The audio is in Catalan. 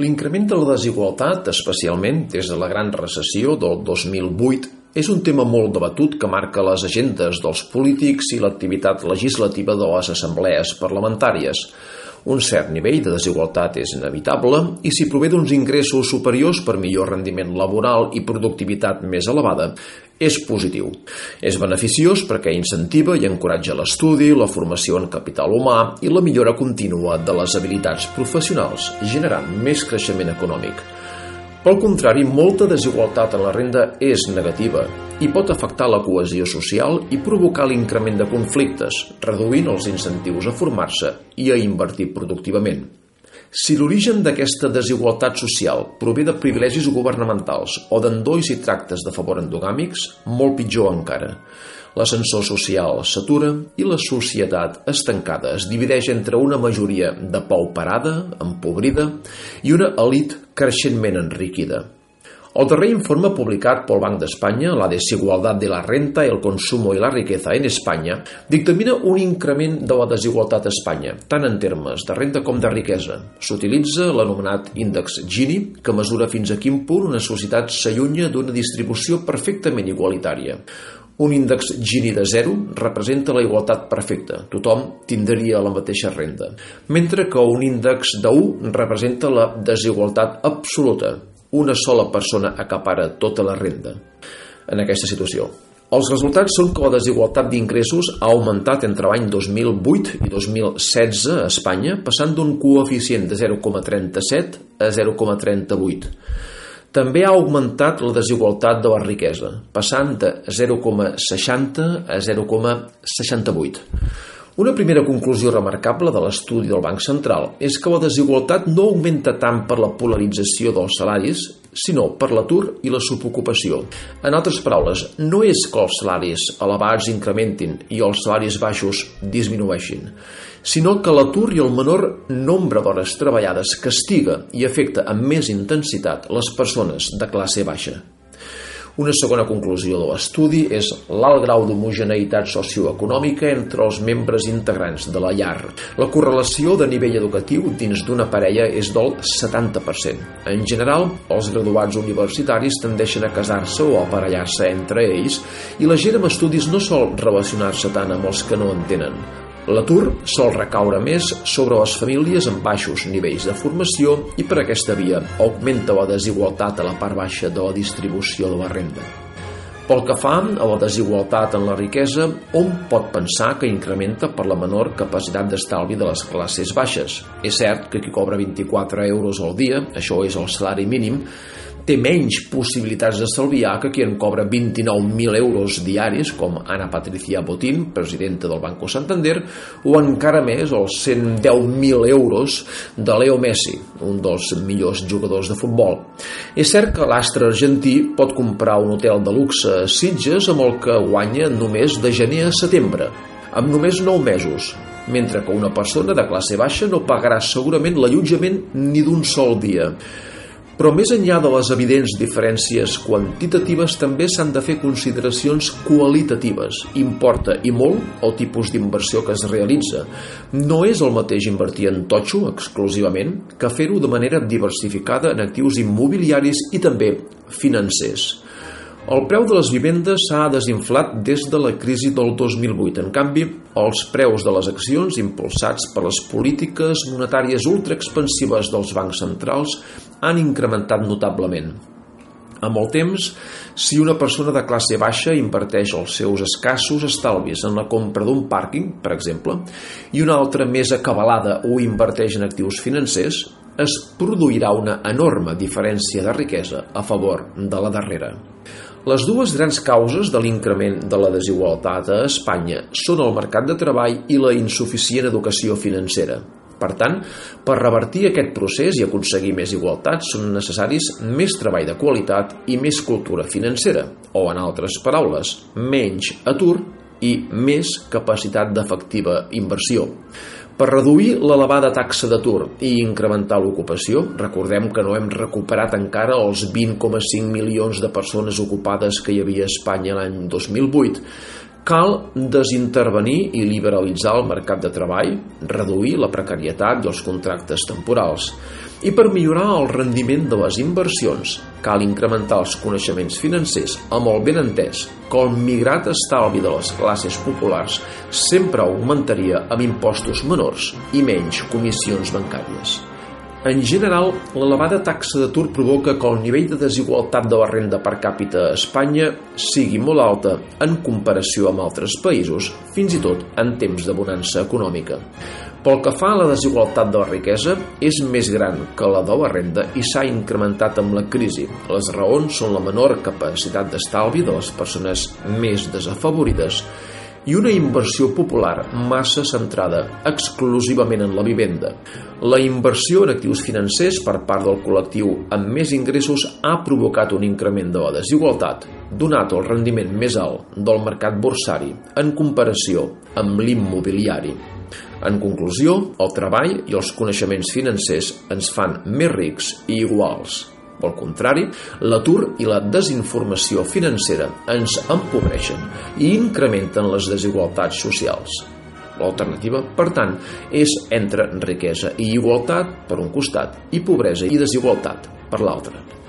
L'increment de la desigualtat, especialment des de la gran recessió del 2008, és un tema molt debatut que marca les agendes dels polítics i l'activitat legislativa de les assemblees parlamentàries. Un cert nivell de desigualtat és inevitable i si prové d'uns ingressos superiors per millor rendiment laboral i productivitat més elevada, és positiu. És beneficiós perquè incentiva i encoratja l'estudi, la formació en capital humà i la millora contínua de les habilitats professionals, generant més creixement econòmic. Pel contrari, molta desigualtat en la renda és negativa i pot afectar la cohesió social i provocar l'increment de conflictes, reduint els incentius a formar-se i a invertir productivament. Si l'origen d'aquesta desigualtat social prové de privilegis governamentals o d'endolls i tractes de favor endogàmics, molt pitjor encara. L'ascensor social s'atura i la societat estancada es divideix entre una majoria de pauperada, empobrida, i una elit creixentment enriquida. El darrer informe publicat pel Banc d'Espanya, La desigualtat de la renta, el consumo i la riqueza en Espanya, dictamina un increment de la desigualtat a Espanya, tant en termes de renda com de riquesa. S'utilitza l'anomenat índex Gini, que mesura fins a quin punt una societat s'allunya d'una distribució perfectament igualitària. Un índex Gini de 0 representa la igualtat perfecta, tothom tindria la mateixa renda, mentre que un índex de 1 representa la desigualtat absoluta, una sola persona acapara tota la renda en aquesta situació. Els resultats són que la desigualtat d'ingressos ha augmentat entre l'any 2008 i 2016 a Espanya, passant d'un coeficient de 0,37 a 0,38. També ha augmentat la desigualtat de la riquesa, passant de 0,60 a 0,68. Una primera conclusió remarcable de l'estudi del Banc Central és que la desigualtat no augmenta tant per la polarització dels salaris, sinó per l'atur i la subocupació. En altres paraules, no és que els salaris elevats incrementin i els salaris baixos disminueixin, sinó que l'atur i el menor nombre d'hores treballades castiga i afecta amb més intensitat les persones de classe baixa. Una segona conclusió de l'estudi és l'alt grau d'homogeneïtat socioeconòmica entre els membres integrants de la llar. La correlació de nivell educatiu dins d'una parella és del 70%. En general, els graduats universitaris tendeixen a casar-se o a aparellar-se entre ells i la gent amb estudis no sol relacionar-se tant amb els que no en tenen. L'atur sol recaure més sobre les famílies amb baixos nivells de formació i per aquesta via augmenta la desigualtat a la part baixa de la distribució de la renda. Pel que fa a la desigualtat en la riquesa, on pot pensar que incrementa per la menor capacitat d'estalvi de les classes baixes? És cert que qui cobra 24 euros al dia, això és el salari mínim, té menys possibilitats d'estalviar que qui en cobra 29.000 euros diaris, com Ana Patricia Botín, presidenta del Banco Santander, o encara més els 110.000 euros de Leo Messi, un dels millors jugadors de futbol. És cert que l'astre argentí pot comprar un hotel de luxe a Sitges amb el que guanya només de gener a setembre, amb només 9 mesos, mentre que una persona de classe baixa no pagarà segurament l'allotjament ni d'un sol dia. Però més enllà de les evidents diferències quantitatives també s'han de fer consideracions qualitatives. Importa i molt el tipus d'inversió que es realitza. No és el mateix invertir en totxo exclusivament que fer-ho de manera diversificada en actius immobiliaris i també financers. El preu de les vivendes s'ha desinflat des de la crisi del 2008. En canvi, els preus de les accions, impulsats per les polítiques monetàries ultraexpansives dels bancs centrals, han incrementat notablement. Amb el temps, si una persona de classe baixa inverteix els seus escassos estalvis en la compra d'un pàrquing, per exemple, i una altra més acabalada ho inverteix en actius financers, es produirà una enorme diferència de riquesa a favor de la darrera. Les dues grans causes de l'increment de la desigualtat a Espanya són el mercat de treball i la insuficient educació financera. Per tant, per revertir aquest procés i aconseguir més igualtat són necessaris més treball de qualitat i més cultura financera, o en altres paraules, menys atur i més capacitat d'efectiva inversió. Per reduir l'elevada taxa d'atur i incrementar l'ocupació, recordem que no hem recuperat encara els 20,5 milions de persones ocupades que hi havia a Espanya l'any 2008, cal desintervenir i liberalitzar el mercat de treball, reduir la precarietat i els contractes temporals. I per millorar el rendiment de les inversions, cal incrementar els coneixements financers amb el ben entès que el migrat estalvi de les classes populars sempre augmentaria amb impostos menors i menys comissions bancàries. En general, l'elevada taxa d'atur provoca que el nivell de desigualtat de la renda per càpita a Espanya sigui molt alta en comparació amb altres països, fins i tot en temps de bonança econòmica. Pel que fa a la desigualtat de la riquesa, és més gran que la de la renda i s'ha incrementat amb la crisi. Les raons són la menor capacitat d'estalvi de les persones més desafavorides i una inversió popular massa centrada exclusivament en la vivenda. La inversió en actius financers per part del col·lectiu amb més ingressos ha provocat un increment de la desigualtat, donat el rendiment més alt del mercat borsari en comparació amb l'immobiliari. En conclusió, el treball i els coneixements financers ens fan més rics i iguals. Pel contrari, l'atur i la desinformació financera ens empobreixen i incrementen les desigualtats socials. L'alternativa, per tant, és entre riquesa i igualtat per un costat i pobresa i desigualtat per l'altre.